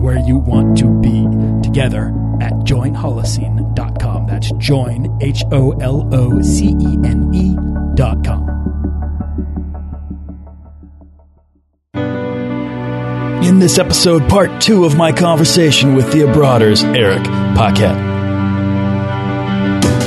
where you want to be together at joinholocene.com. That's join, H O L O C E N E.com. In this episode, part two of my conversation with the Abroaders, Eric Paquette.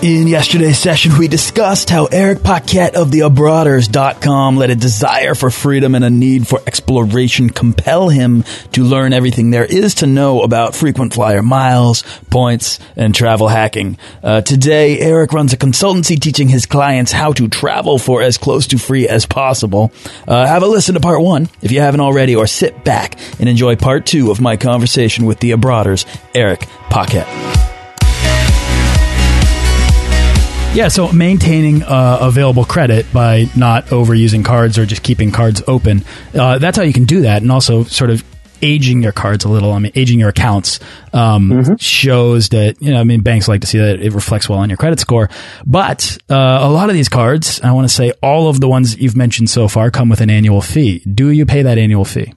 In yesterday's session, we discussed how Eric Paquette of the Abroaders.com let a desire for freedom and a need for exploration compel him to learn everything there is to know about frequent flyer miles, points, and travel hacking. Uh, today, Eric runs a consultancy teaching his clients how to travel for as close to free as possible. Uh, have a listen to part one if you haven't already, or sit back and enjoy part two of my conversation with the Abroaders, Eric Paquette. Yeah, so maintaining uh, available credit by not overusing cards or just keeping cards open. Uh, that's how you can do that, and also sort of aging your cards a little. I mean, aging your accounts um, mm-hmm. shows that you know. I mean, banks like to see that it reflects well on your credit score. But uh, a lot of these cards, I want to say, all of the ones you've mentioned so far come with an annual fee. Do you pay that annual fee?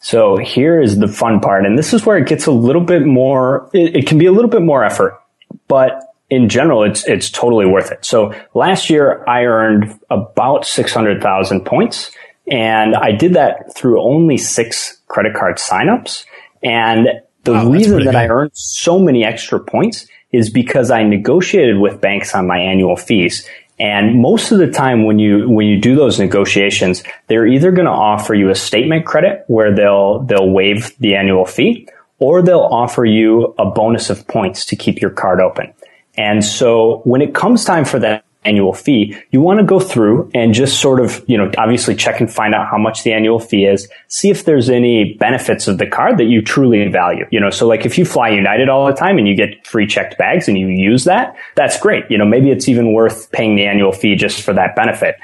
So here is the fun part, and this is where it gets a little bit more. It, it can be a little bit more effort, but in general, it's it's totally worth it. So last year I earned about six hundred thousand points, and I did that through only six credit card signups. And the wow, reason that good. I earned so many extra points is because I negotiated with banks on my annual fees. And most of the time when you, when you do those negotiations, they're either going to offer you a statement credit where they'll, they'll waive the annual fee or they'll offer you a bonus of points to keep your card open. And so when it comes time for that annual fee, you want to go through and just sort of, you know, obviously check and find out how much the annual fee is, see if there's any benefits of the card that you truly value. You know, so like if you fly United all the time and you get free checked bags and you use that, that's great. You know, maybe it's even worth paying the annual fee just for that benefit.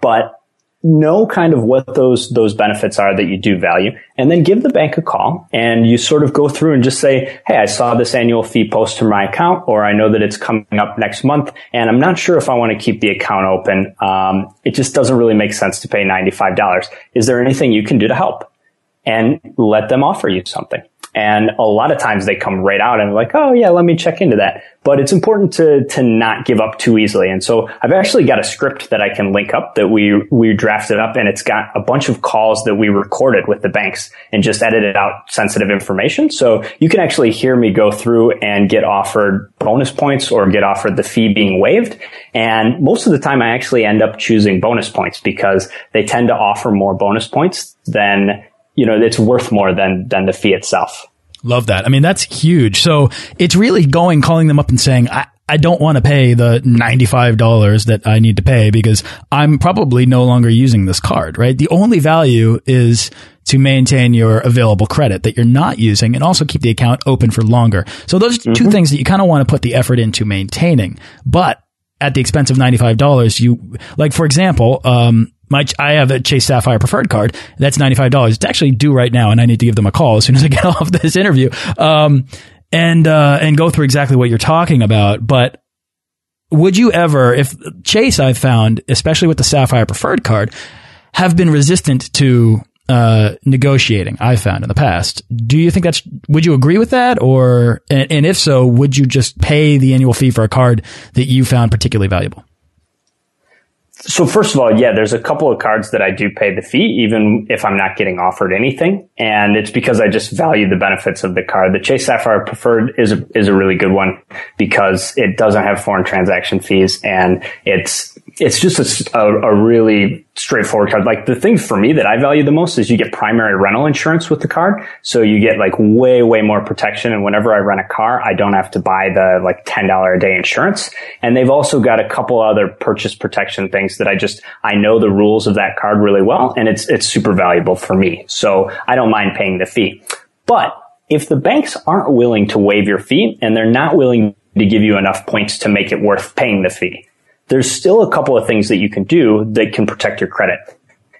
But know kind of what those those benefits are that you do value and then give the bank a call and you sort of go through and just say hey i saw this annual fee post to my account or i know that it's coming up next month and i'm not sure if i want to keep the account open. Um, it just doesn't really make sense to pay $95 is there anything you can do to help? And let them offer you something and a lot of times they come right out and like, oh yeah, let me check into that. But it's important to, to not give up too easily. And so I've actually got a script that I can link up that we, we drafted up and it's got a bunch of calls that we recorded with the banks and just edited out sensitive information. So you can actually hear me go through and get offered bonus points or get offered the fee being waived. And most of the time I actually end up choosing bonus points because they tend to offer more bonus points than you know, it's worth more than, than the fee itself. Love that. I mean, that's huge. So it's really going, calling them up and saying, I, I don't want to pay the $95 that I need to pay because I'm probably no longer using this card, right? The only value is to maintain your available credit that you're not using and also keep the account open for longer. So those are 2 mm -hmm. things that you kind of want to put the effort into maintaining. But at the expense of $95, you, like, for example, um, my I have a Chase Sapphire preferred card. That's ninety five dollars. It's actually due right now, and I need to give them a call as soon as I get off this interview. Um, and uh, and go through exactly what you're talking about. But would you ever, if Chase, I've found, especially with the Sapphire preferred card, have been resistant to uh, negotiating. I've found in the past. Do you think that's? Would you agree with that, or and, and if so, would you just pay the annual fee for a card that you found particularly valuable? So first of all, yeah, there's a couple of cards that I do pay the fee, even if I'm not getting offered anything. And it's because I just value the benefits of the card. The Chase Sapphire Preferred is a, is a really good one because it doesn't have foreign transaction fees and it's it's just a, a, really straightforward card. Like the thing for me that I value the most is you get primary rental insurance with the card. So you get like way, way more protection. And whenever I rent a car, I don't have to buy the like $10 a day insurance. And they've also got a couple other purchase protection things that I just, I know the rules of that card really well. And it's, it's super valuable for me. So I don't mind paying the fee. But if the banks aren't willing to waive your fee and they're not willing to give you enough points to make it worth paying the fee, there's still a couple of things that you can do that can protect your credit.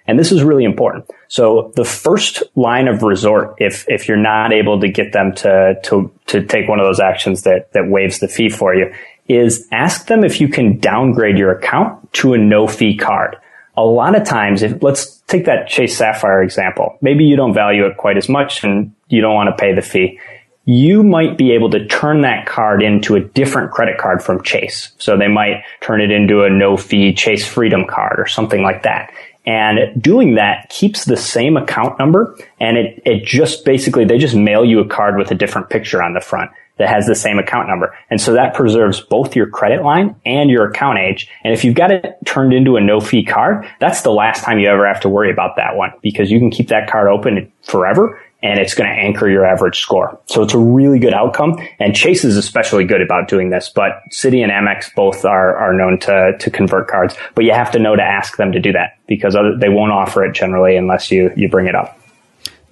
And this is really important. So the first line of resort, if, if you're not able to get them to, to, to take one of those actions that, that waives the fee for you, is ask them if you can downgrade your account to a no fee card. A lot of times, if let's take that Chase Sapphire example, maybe you don't value it quite as much and you don't want to pay the fee you might be able to turn that card into a different credit card from Chase. So they might turn it into a no fee Chase Freedom card or something like that. And doing that keeps the same account number and it, it just basically, they just mail you a card with a different picture on the front that has the same account number. And so that preserves both your credit line and your account age. And if you've got it turned into a no fee card, that's the last time you ever have to worry about that one because you can keep that card open forever and it's going to anchor your average score. So it's a really good outcome. And Chase is especially good about doing this, but Citi and Amex both are, are known to, to convert cards, but you have to know to ask them to do that because other, they won't offer it generally unless you, you bring it up.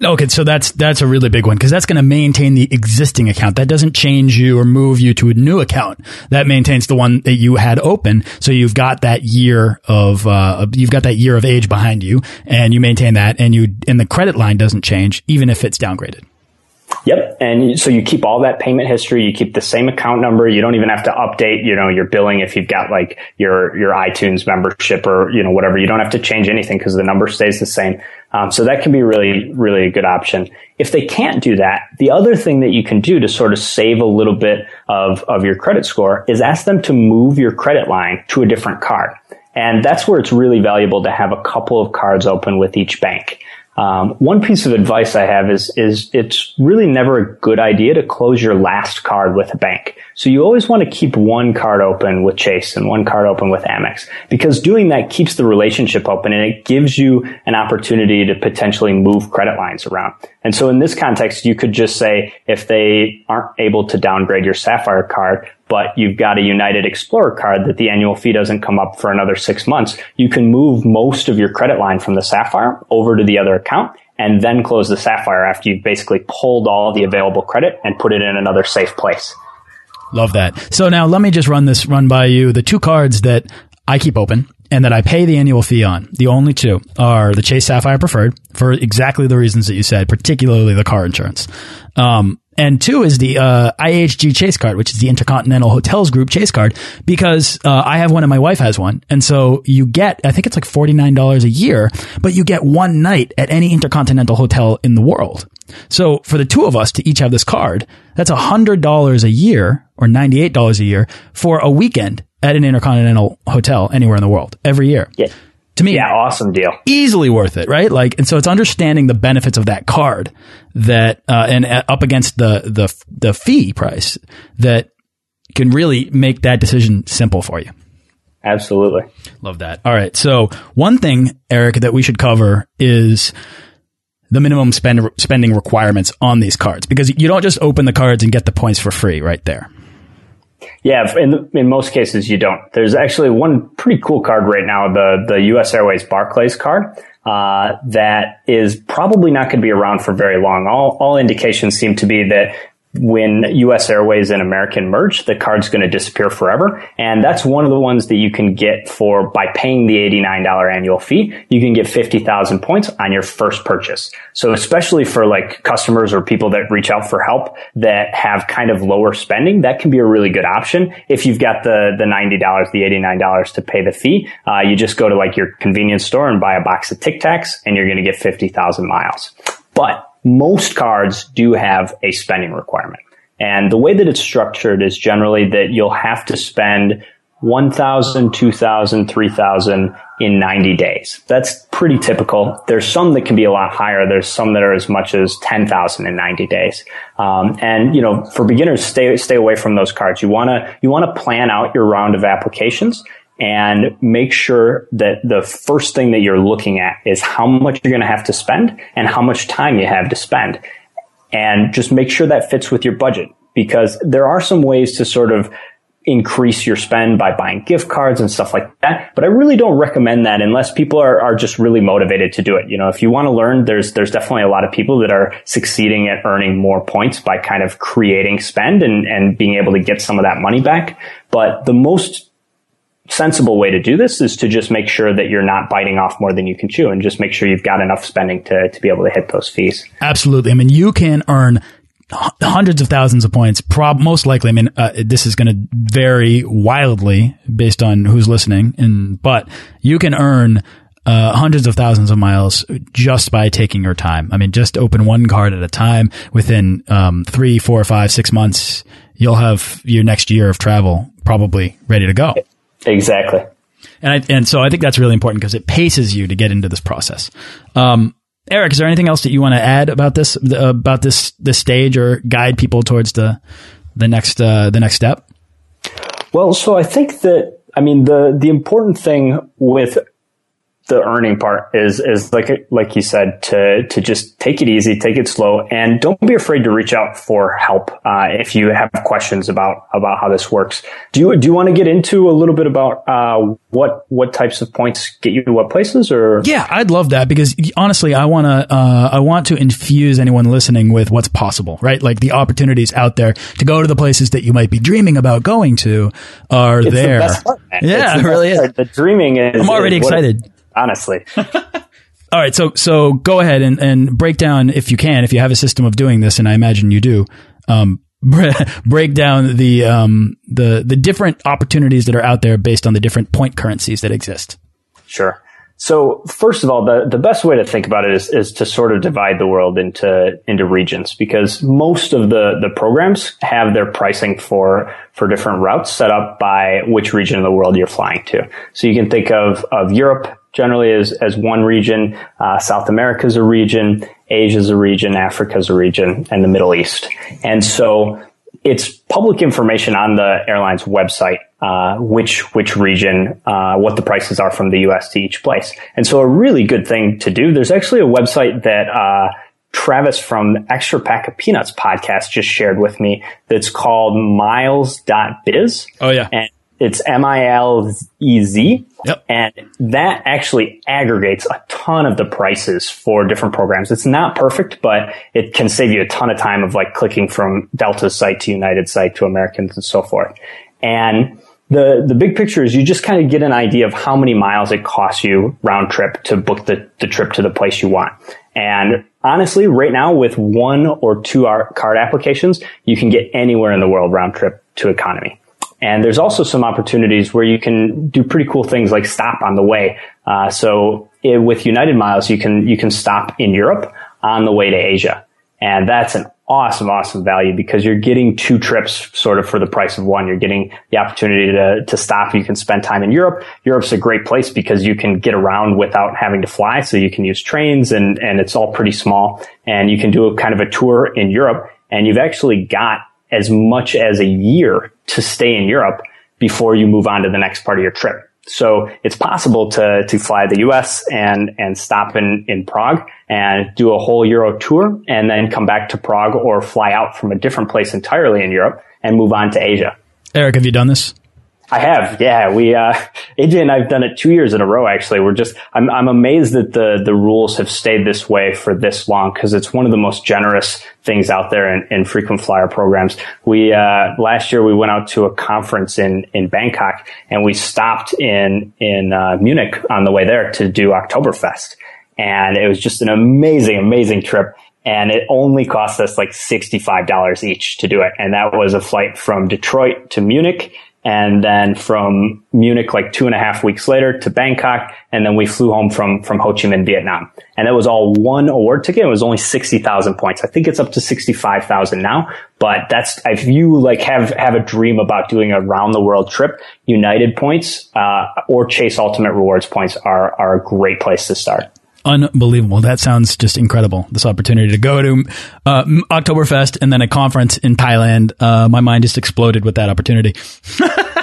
Okay, so that's that's a really big one because that's going to maintain the existing account. That doesn't change you or move you to a new account. That maintains the one that you had open. So you've got that year of uh, you've got that year of age behind you, and you maintain that, and you and the credit line doesn't change even if it's downgraded. Yep. And so you keep all that payment history. You keep the same account number. You don't even have to update, you know, your billing if you've got like your, your iTunes membership or, you know, whatever. You don't have to change anything because the number stays the same. Um, so that can be really, really a good option. If they can't do that, the other thing that you can do to sort of save a little bit of, of your credit score is ask them to move your credit line to a different card. And that's where it's really valuable to have a couple of cards open with each bank. Um, one piece of advice I have is is it's really never a good idea to close your last card with a bank. So you always want to keep one card open with Chase and one card open with Amex because doing that keeps the relationship open and it gives you an opportunity to potentially move credit lines around. And so in this context, you could just say if they aren't able to downgrade your Sapphire card, but you've got a United Explorer card that the annual fee doesn't come up for another six months, you can move most of your credit line from the Sapphire over to the other account and then close the Sapphire after you've basically pulled all the available credit and put it in another safe place. Love that. So now let me just run this run by you. The two cards that I keep open and that I pay the annual fee on, the only two are the Chase Sapphire Preferred for exactly the reasons that you said, particularly the car insurance. Um, and two is the uh, IHG Chase card, which is the Intercontinental Hotels Group Chase card, because uh, I have one and my wife has one. And so you get, I think it's like $49 a year, but you get one night at any Intercontinental Hotel in the world. So for the two of us to each have this card, that's $100 a year or $98 a year for a weekend at an Intercontinental Hotel anywhere in the world every year. Yeah to me, yeah, awesome deal. Easily worth it, right? Like, and so it's understanding the benefits of that card that, uh, and uh, up against the, the, the fee price that can really make that decision simple for you. Absolutely. Love that. All right. So one thing, Eric, that we should cover is the minimum spend, spending requirements on these cards because you don't just open the cards and get the points for free right there. Yeah, in, in most cases you don't. There's actually one pretty cool card right now, the the U.S. Airways Barclays card, uh, that is probably not going to be around for very long. All all indications seem to be that when US Airways and American merge, the card's going to disappear forever. And that's one of the ones that you can get for by paying the $89 annual fee. You can get 50,000 points on your first purchase. So especially for like customers or people that reach out for help that have kind of lower spending, that can be a really good option. If you've got the, the $90, the $89 to pay the fee, uh, you just go to like your convenience store and buy a box of Tic Tacs and you're going to get 50,000 miles. But most cards do have a spending requirement. And the way that it's structured is generally that you'll have to spend 1,000, 2,000, 3,000 in 90 days. That's pretty typical. There's some that can be a lot higher. There's some that are as much as 10,000 in 90 days. Um, and, you know, for beginners, stay, stay away from those cards. You want to, you want to plan out your round of applications and make sure that the first thing that you're looking at is how much you're going to have to spend and how much time you have to spend. And just make sure that fits with your budget because there are some ways to sort of increase your spend by buying gift cards and stuff like that. But I really don't recommend that unless people are, are just really motivated to do it. You know, if you want to learn, there's, there's definitely a lot of people that are succeeding at earning more points by kind of creating spend and, and being able to get some of that money back. But the most sensible way to do this is to just make sure that you're not biting off more than you can chew and just make sure you've got enough spending to, to be able to hit those fees. Absolutely. I mean, you can earn hundreds of thousands of points. Prob most likely, I mean, uh, this is going to vary wildly based on who's listening, and but you can earn uh, hundreds of thousands of miles just by taking your time. I mean, just open one card at a time. Within um, three, four, five, six months, you'll have your next year of travel probably ready to go. Exactly. And I, and so I think that's really important because it paces you to get into this process. Um, Eric, is there anything else that you want to add about this about this this stage or guide people towards the the next uh, the next step? Well, so I think that I mean the the important thing with the earning part is is like like you said to to just take it easy, take it slow, and don't be afraid to reach out for help uh, if you have questions about about how this works. Do you do you want to get into a little bit about uh, what what types of points get you to what places? Or yeah, I'd love that because honestly, I want to uh, I want to infuse anyone listening with what's possible, right? Like the opportunities out there to go to the places that you might be dreaming about going to are it's there. The part, yeah, it really is. The dreaming is. I'm already is excited honestly. All right, so so go ahead and, and break down if you can, if you have a system of doing this, and I imagine you do. Um, break down the um, the the different opportunities that are out there based on the different point currencies that exist. Sure. So first of all, the, the best way to think about it is, is to sort of divide the world into, into regions because most of the, the programs have their pricing for, for different routes set up by which region of the world you're flying to. So you can think of, of Europe generally as, as one region, uh, South America is a region, Asia is a region, Africa is a region, and the Middle East. And so it's public information on the airline's website uh, which which region, uh, what the prices are from the U.S. to each place. And so, a really good thing to do. There's actually a website that uh, Travis from Extra Pack of Peanuts podcast just shared with me. That's called Milez.biz. Oh yeah, and it's M I L E Z. Yep. And that actually aggregates a ton of the prices for different programs. It's not perfect, but it can save you a ton of time of like clicking from Delta's site to United site to Americans and so forth. And the the big picture is you just kind of get an idea of how many miles it costs you round trip to book the, the trip to the place you want. And honestly, right now with one or two card applications, you can get anywhere in the world round trip to economy. And there's also some opportunities where you can do pretty cool things like stop on the way. Uh, so it, with United Miles, you can you can stop in Europe on the way to Asia, and that's an awesome, awesome value because you're getting two trips sort of for the price of one. You're getting the opportunity to, to stop. You can spend time in Europe. Europe's a great place because you can get around without having to fly. So you can use trains and, and it's all pretty small and you can do a kind of a tour in Europe and you've actually got as much as a year to stay in Europe before you move on to the next part of your trip. So it's possible to, to fly the US and, and stop in, in Prague and do a whole Euro tour and then come back to Prague or fly out from a different place entirely in Europe and move on to Asia. Eric, have you done this? I have, yeah. We, uh, AJ and I've done it two years in a row. Actually, we're just, I'm, I'm amazed that the the rules have stayed this way for this long because it's one of the most generous things out there in, in frequent flyer programs. We uh, last year we went out to a conference in in Bangkok and we stopped in in uh, Munich on the way there to do Oktoberfest, and it was just an amazing, amazing trip and it only cost us like $65 each to do it. And that was a flight from Detroit to Munich and then from Munich like two and a half weeks later to Bangkok, and then we flew home from from Ho Chi Minh, Vietnam, and that was all one award ticket. It was only sixty thousand points. I think it's up to sixty five thousand now, but that's if you like have have a dream about doing a round the world trip, United points uh, or Chase Ultimate Rewards points are are a great place to start. Unbelievable. That sounds just incredible. This opportunity to go to uh, Oktoberfest and then a conference in Thailand. Uh, my mind just exploded with that opportunity.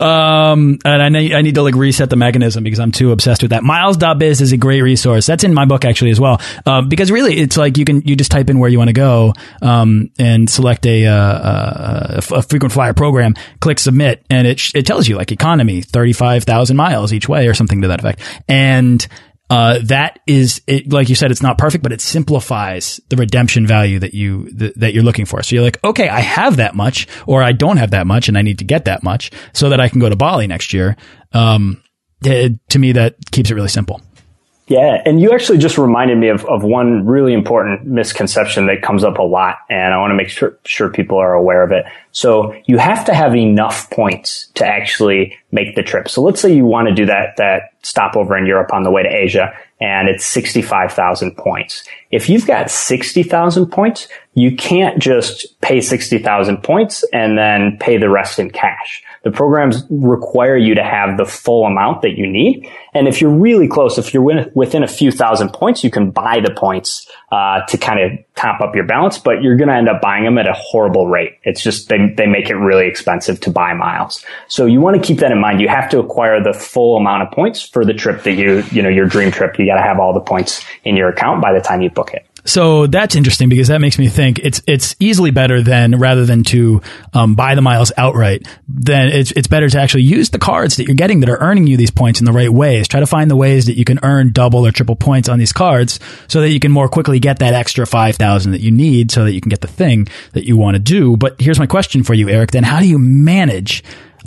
Um, and I need, I need to like reset the mechanism because I'm too obsessed with that. Milez.biz is a great resource. That's in my book actually as well. Um, because really it's like you can, you just type in where you want to go, um, and select a, uh, uh, a frequent flyer program, click submit, and it, it tells you like economy, 35,000 miles each way or something to that effect. And, uh, that is it, like you said, it's not perfect, but it simplifies the redemption value that you th that you're looking for. So you're like, okay, I have that much, or I don't have that much, and I need to get that much so that I can go to Bali next year. Um, it, to me, that keeps it really simple. Yeah, and you actually just reminded me of, of one really important misconception that comes up a lot, and I want to make sure, sure people are aware of it. So you have to have enough points to actually make the trip. So let's say you want to do that, that stopover in Europe on the way to Asia, and it's 65,000 points. If you've got 60,000 points, you can't just pay 60,000 points and then pay the rest in cash. The programs require you to have the full amount that you need. And if you're really close, if you're within a few thousand points, you can buy the points uh, to kind of top up your balance, but you're going to end up buying them at a horrible rate. It's just they, they make it really expensive to buy miles. So you want to keep that in mind. You have to acquire the full amount of points for the trip that you, you know, your dream trip. You got to have all the points in your account by the time you book it. So that's interesting because that makes me think it's it's easily better than rather than to um, buy the miles outright. Then it's it's better to actually use the cards that you're getting that are earning you these points in the right ways. Try to find the ways that you can earn double or triple points on these cards so that you can more quickly get that extra five thousand that you need so that you can get the thing that you want to do. But here's my question for you, Eric. Then how do you manage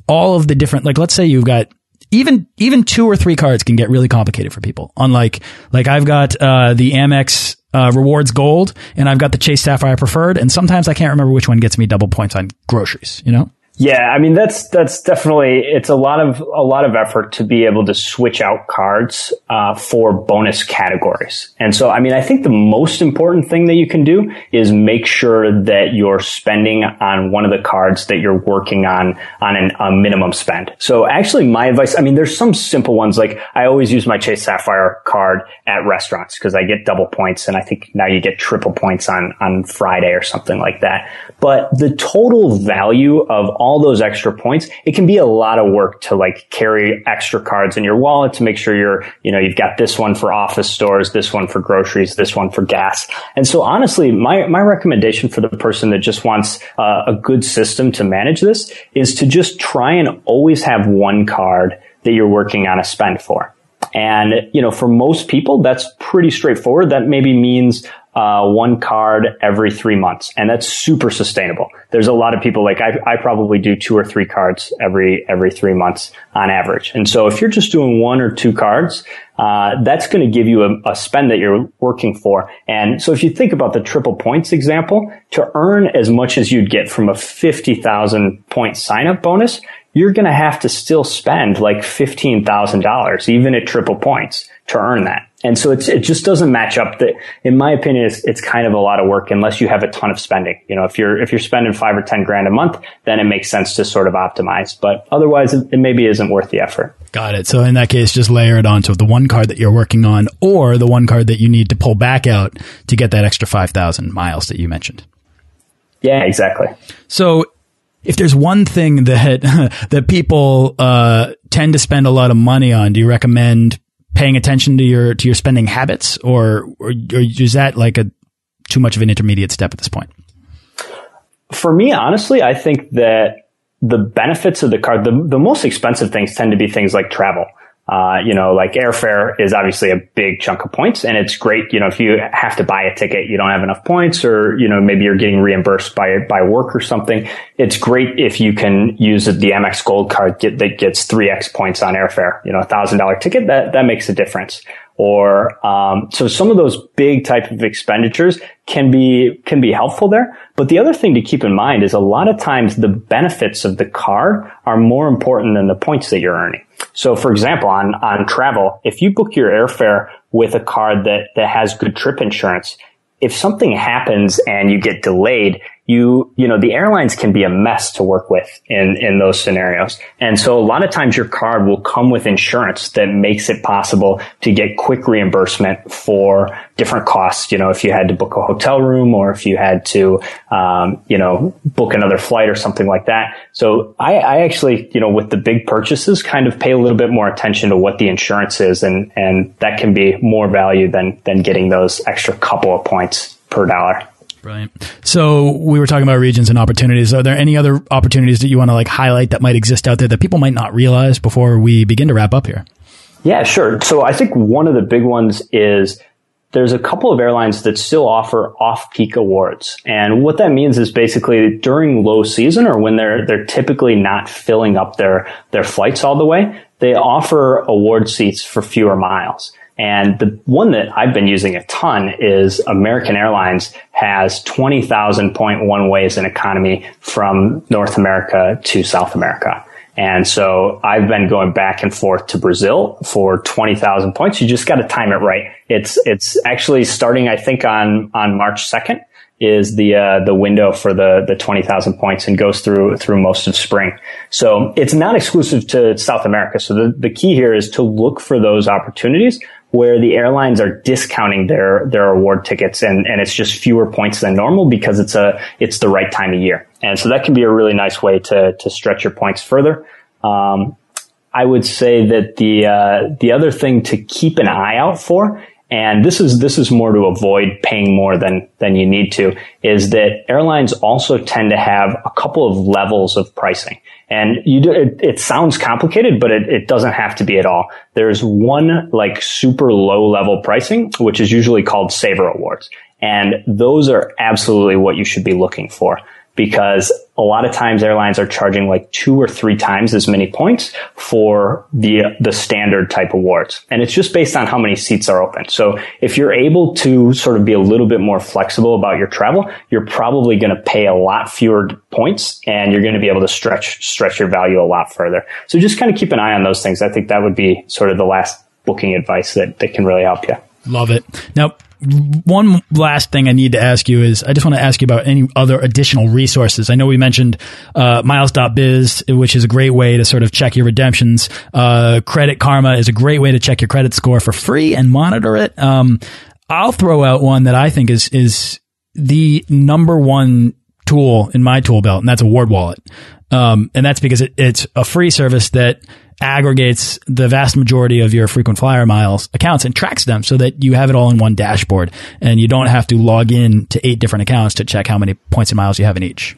all of the different like let's say you've got even even two or three cards can get really complicated for people. Unlike like I've got uh, the Amex uh, rewards gold, and I've got the Chase Sapphire preferred, and sometimes I can't remember which one gets me double points on groceries. You know. Yeah, I mean that's that's definitely it's a lot of a lot of effort to be able to switch out cards uh, for bonus categories. And so, I mean, I think the most important thing that you can do is make sure that you're spending on one of the cards that you're working on on an, a minimum spend. So, actually, my advice, I mean, there's some simple ones like I always use my Chase Sapphire card at restaurants because I get double points, and I think now you get triple points on on Friday or something like that. But the total value of all those extra points, it can be a lot of work to like carry extra cards in your wallet to make sure you're, you know, you've got this one for office stores, this one for groceries, this one for gas. And so honestly, my, my recommendation for the person that just wants uh, a good system to manage this is to just try and always have one card that you're working on a spend for. And, you know, for most people, that's pretty straightforward. That maybe means uh, one card every three months. And that's super sustainable. There's a lot of people like I, I probably do two or three cards every, every three months on average. And so if you're just doing one or two cards, uh, that's going to give you a, a, spend that you're working for. And so if you think about the triple points example, to earn as much as you'd get from a 50,000 point sign up bonus, you're going to have to still spend like $15,000, even at triple points to earn that. And so it just doesn't match up that, in my opinion, it's, it's kind of a lot of work unless you have a ton of spending. You know, if you're, if you're spending five or 10 grand a month, then it makes sense to sort of optimize, but otherwise it, it maybe isn't worth the effort. Got it. So in that case, just layer it onto the one card that you're working on or the one card that you need to pull back out to get that extra 5,000 miles that you mentioned. Yeah, exactly. So if there's one thing that that people uh, tend to spend a lot of money on, do you recommend paying attention to your to your spending habits, or, or, or is that like a too much of an intermediate step at this point? For me, honestly, I think that the benefits of the card, the, the most expensive things tend to be things like travel. Uh, you know, like airfare is obviously a big chunk of points and it's great. You know, if you have to buy a ticket, you don't have enough points or, you know, maybe you're getting reimbursed by, by work or something. It's great if you can use the Amex Gold card get, that gets 3x points on airfare. You know, a thousand dollar ticket, that, that makes a difference or um, so some of those big type of expenditures can be can be helpful there but the other thing to keep in mind is a lot of times the benefits of the card are more important than the points that you're earning so for example on on travel if you book your airfare with a card that that has good trip insurance if something happens and you get delayed you, you know, the airlines can be a mess to work with in, in those scenarios. And so a lot of times your card will come with insurance that makes it possible to get quick reimbursement for different costs. You know, if you had to book a hotel room or if you had to, um, you know, book another flight or something like that. So I, I actually, you know, with the big purchases kind of pay a little bit more attention to what the insurance is and, and that can be more value than, than getting those extra couple of points per dollar. Brilliant. So we were talking about regions and opportunities. Are there any other opportunities that you want to like highlight that might exist out there that people might not realize before we begin to wrap up here? Yeah, sure. So I think one of the big ones is there's a couple of airlines that still offer off-peak awards. And what that means is basically during low season or when they're, they're typically not filling up their, their flights all the way, they offer award seats for fewer miles. And the one that I've been using a ton is American Airlines has 20,000 point one ways in economy from North America to South America. And so I've been going back and forth to Brazil for 20,000 points. You just got to time it right. It's, it's actually starting, I think on, on March 2nd is the uh, the window for the the twenty thousand points and goes through through most of spring. So it's not exclusive to South America. So the, the key here is to look for those opportunities where the airlines are discounting their their award tickets and and it's just fewer points than normal because it's a it's the right time of year. And so that can be a really nice way to to stretch your points further. Um, I would say that the uh, the other thing to keep an eye out for and this is this is more to avoid paying more than than you need to is that airlines also tend to have a couple of levels of pricing and you do, it, it sounds complicated but it, it doesn't have to be at all. There's one like super low level pricing which is usually called saver awards. And those are absolutely what you should be looking for because a lot of times airlines are charging like two or three times as many points for the the standard type awards. And it's just based on how many seats are open. So if you're able to sort of be a little bit more flexible about your travel you're probably going to pay a lot fewer points and you're going to be able to stretch stretch your value a lot further. So just kind of keep an eye on those things. I think that would be sort of the last booking advice that, that can really help you. Love it. Now one last thing I need to ask you is I just want to ask you about any other additional resources. I know we mentioned uh, milez.biz, which is a great way to sort of check your redemptions. Uh, credit Karma is a great way to check your credit score for free and monitor it. Um, I'll throw out one that I think is is the number one tool in my tool belt, and that's Award Wallet. Um, and that's because it, it's a free service that aggregates the vast majority of your frequent flyer miles accounts and tracks them so that you have it all in one dashboard and you don't have to log in to eight different accounts to check how many points and miles you have in each.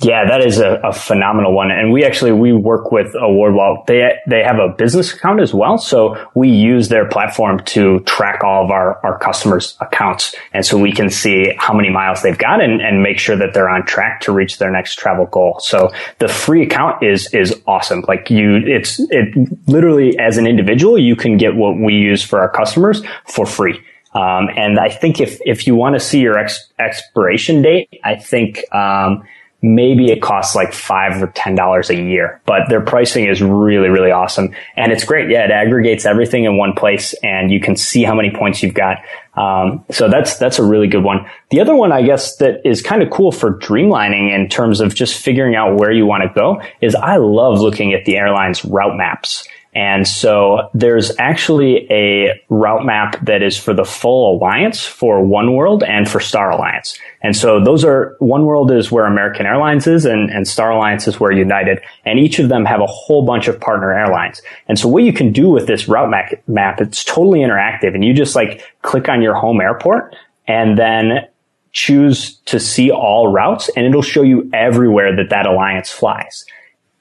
Yeah, that is a, a, phenomenal one. And we actually, we work with Award Wallet. They, they have a business account as well. So we use their platform to track all of our, our customers accounts. And so we can see how many miles they've got and, and make sure that they're on track to reach their next travel goal. So the free account is, is awesome. Like you, it's, it literally as an individual, you can get what we use for our customers for free. Um, and I think if, if you want to see your ex, expiration date, I think, um, maybe it costs like five or ten dollars a year but their pricing is really really awesome. And it's great. Yeah it aggregates everything in one place and you can see how many points you've got. Um, so that's that's a really good one. The other one i guess that is kind of cool for dreamlining in terms of just figuring out where you want to go is i love looking at the airlines route maps and so there's actually a route map that is for the full alliance for One World and for Star Alliance. And so those are, One World is where American Airlines is and, and Star Alliance is where United. And each of them have a whole bunch of partner airlines. And so what you can do with this route map, map it's totally interactive and you just like click on your home airport and then choose to see all routes and it'll show you everywhere that that alliance flies.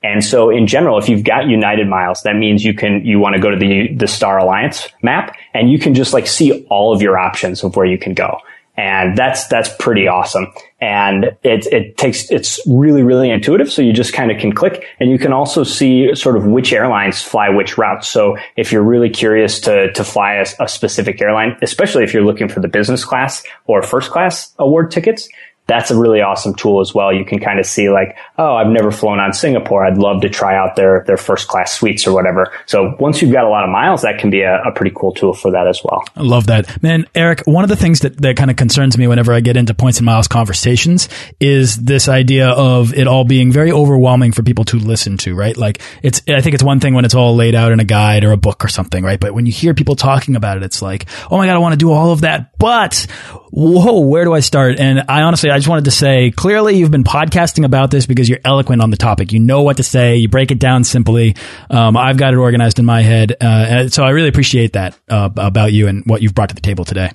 And so in general, if you've got United miles, that means you can, you want to go to the, the Star Alliance map and you can just like see all of your options of where you can go. And that's, that's pretty awesome. And it, it takes, it's really, really intuitive. So you just kind of can click and you can also see sort of which airlines fly which routes. So if you're really curious to, to fly a, a specific airline, especially if you're looking for the business class or first class award tickets, that's a really awesome tool as well. You can kind of see like, oh, I've never flown on Singapore. I'd love to try out their, their first class suites or whatever. So once you've got a lot of miles, that can be a, a pretty cool tool for that as well. I love that. Man, Eric, one of the things that, that kind of concerns me whenever I get into points and miles conversations is this idea of it all being very overwhelming for people to listen to, right? Like it's, I think it's one thing when it's all laid out in a guide or a book or something, right? But when you hear people talking about it, it's like, oh my God, I want to do all of that. But whoa, where do I start? And I honestly, just wanted to say clearly you've been podcasting about this because you're eloquent on the topic. You know what to say. You break it down simply. Um, I've got it organized in my head. Uh, so I really appreciate that uh, about you and what you've brought to the table today.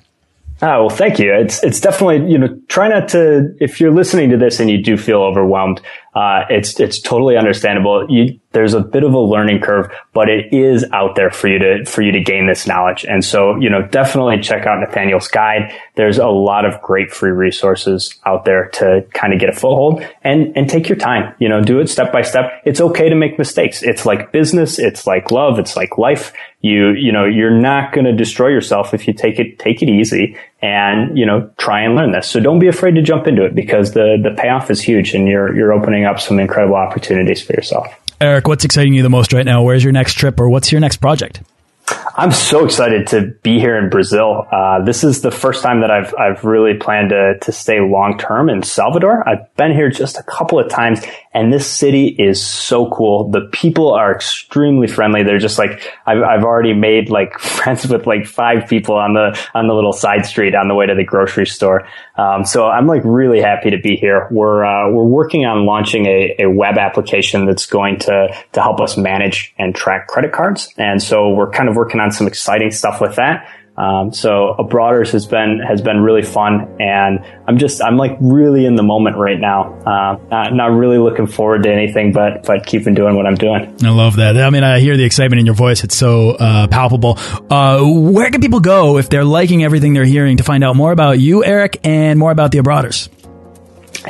Oh, well, thank you. It's, it's definitely, you know, try not to, if you're listening to this and you do feel overwhelmed, uh, it's, it's totally understandable. You, there's a bit of a learning curve, but it is out there for you to, for you to gain this knowledge. And so, you know, definitely check out Nathaniel's guide. There's a lot of great free resources out there to kind of get a foothold and, and take your time, you know, do it step by step. It's okay to make mistakes. It's like business. It's like love. It's like life. You, you know, you're not going to destroy yourself if you take it, take it easy and, you know, try and learn this. So don't be afraid to jump into it because the, the payoff is huge and you're, you're opening up some incredible opportunities for yourself. Eric, what's exciting you the most right now? Where's your next trip or what's your next project? I'm so excited to be here in Brazil. Uh, this is the first time that I've I've really planned to to stay long term in Salvador. I've been here just a couple of times, and this city is so cool. The people are extremely friendly. They're just like I've I've already made like friends with like five people on the on the little side street on the way to the grocery store. Um, so I'm like really happy to be here. We're uh, we're working on launching a, a web application that's going to to help us manage and track credit cards, and so we're kind of working on some exciting stuff with that. Um, so Abroaders has been has been really fun, and I'm just I'm like really in the moment right now. Uh, not, not really looking forward to anything, but but keeping doing what I'm doing. I love that. I mean, I hear the excitement in your voice. It's so uh, palpable. Uh, where can people go if they're liking everything they're hearing to find out more about you, Eric, and more about the Abroaders?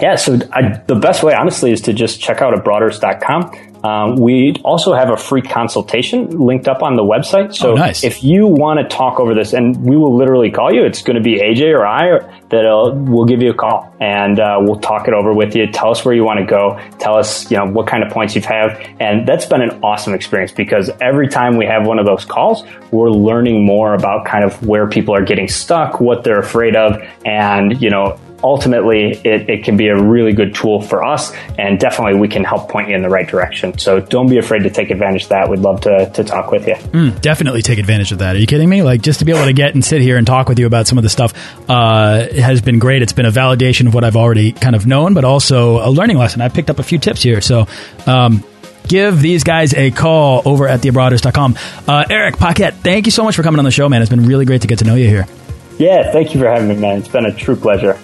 Yeah, so I, the best way, honestly, is to just check out abroaders.com. Um, we also have a free consultation linked up on the website. So oh, nice. if you want to talk over this, and we will literally call you, it's going to be AJ or I that will give you a call and uh, we'll talk it over with you. Tell us where you want to go. Tell us, you know, what kind of points you've have. And that's been an awesome experience because every time we have one of those calls, we're learning more about kind of where people are getting stuck, what they're afraid of, and, you know, ultimately it, it can be a really good tool for us and definitely we can help point you in the right direction. So don't be afraid to take advantage of that. We'd love to, to talk with you. Mm, definitely take advantage of that. Are you kidding me? Like just to be able to get and sit here and talk with you about some of the stuff uh, has been great. It's been a validation of what I've already kind of known, but also a learning lesson. I picked up a few tips here. So, um, give these guys a call over at theabroaders.com. Uh, Eric Paquette, thank you so much for coming on the show, man. It's been really great to get to know you here. Yeah, thank you for having me, man. It's been a true pleasure.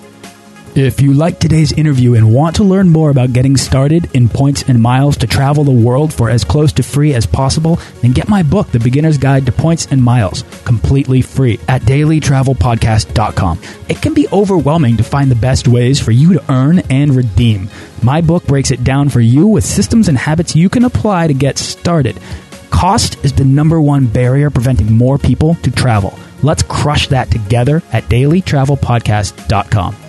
If you like today's interview and want to learn more about getting started in points and miles to travel the world for as close to free as possible, then get my book, The Beginner's Guide to Points and Miles, completely free at dailytravelpodcast.com. It can be overwhelming to find the best ways for you to earn and redeem. My book breaks it down for you with systems and habits you can apply to get started. Cost is the number one barrier preventing more people to travel. Let's crush that together at dailytravelpodcast.com.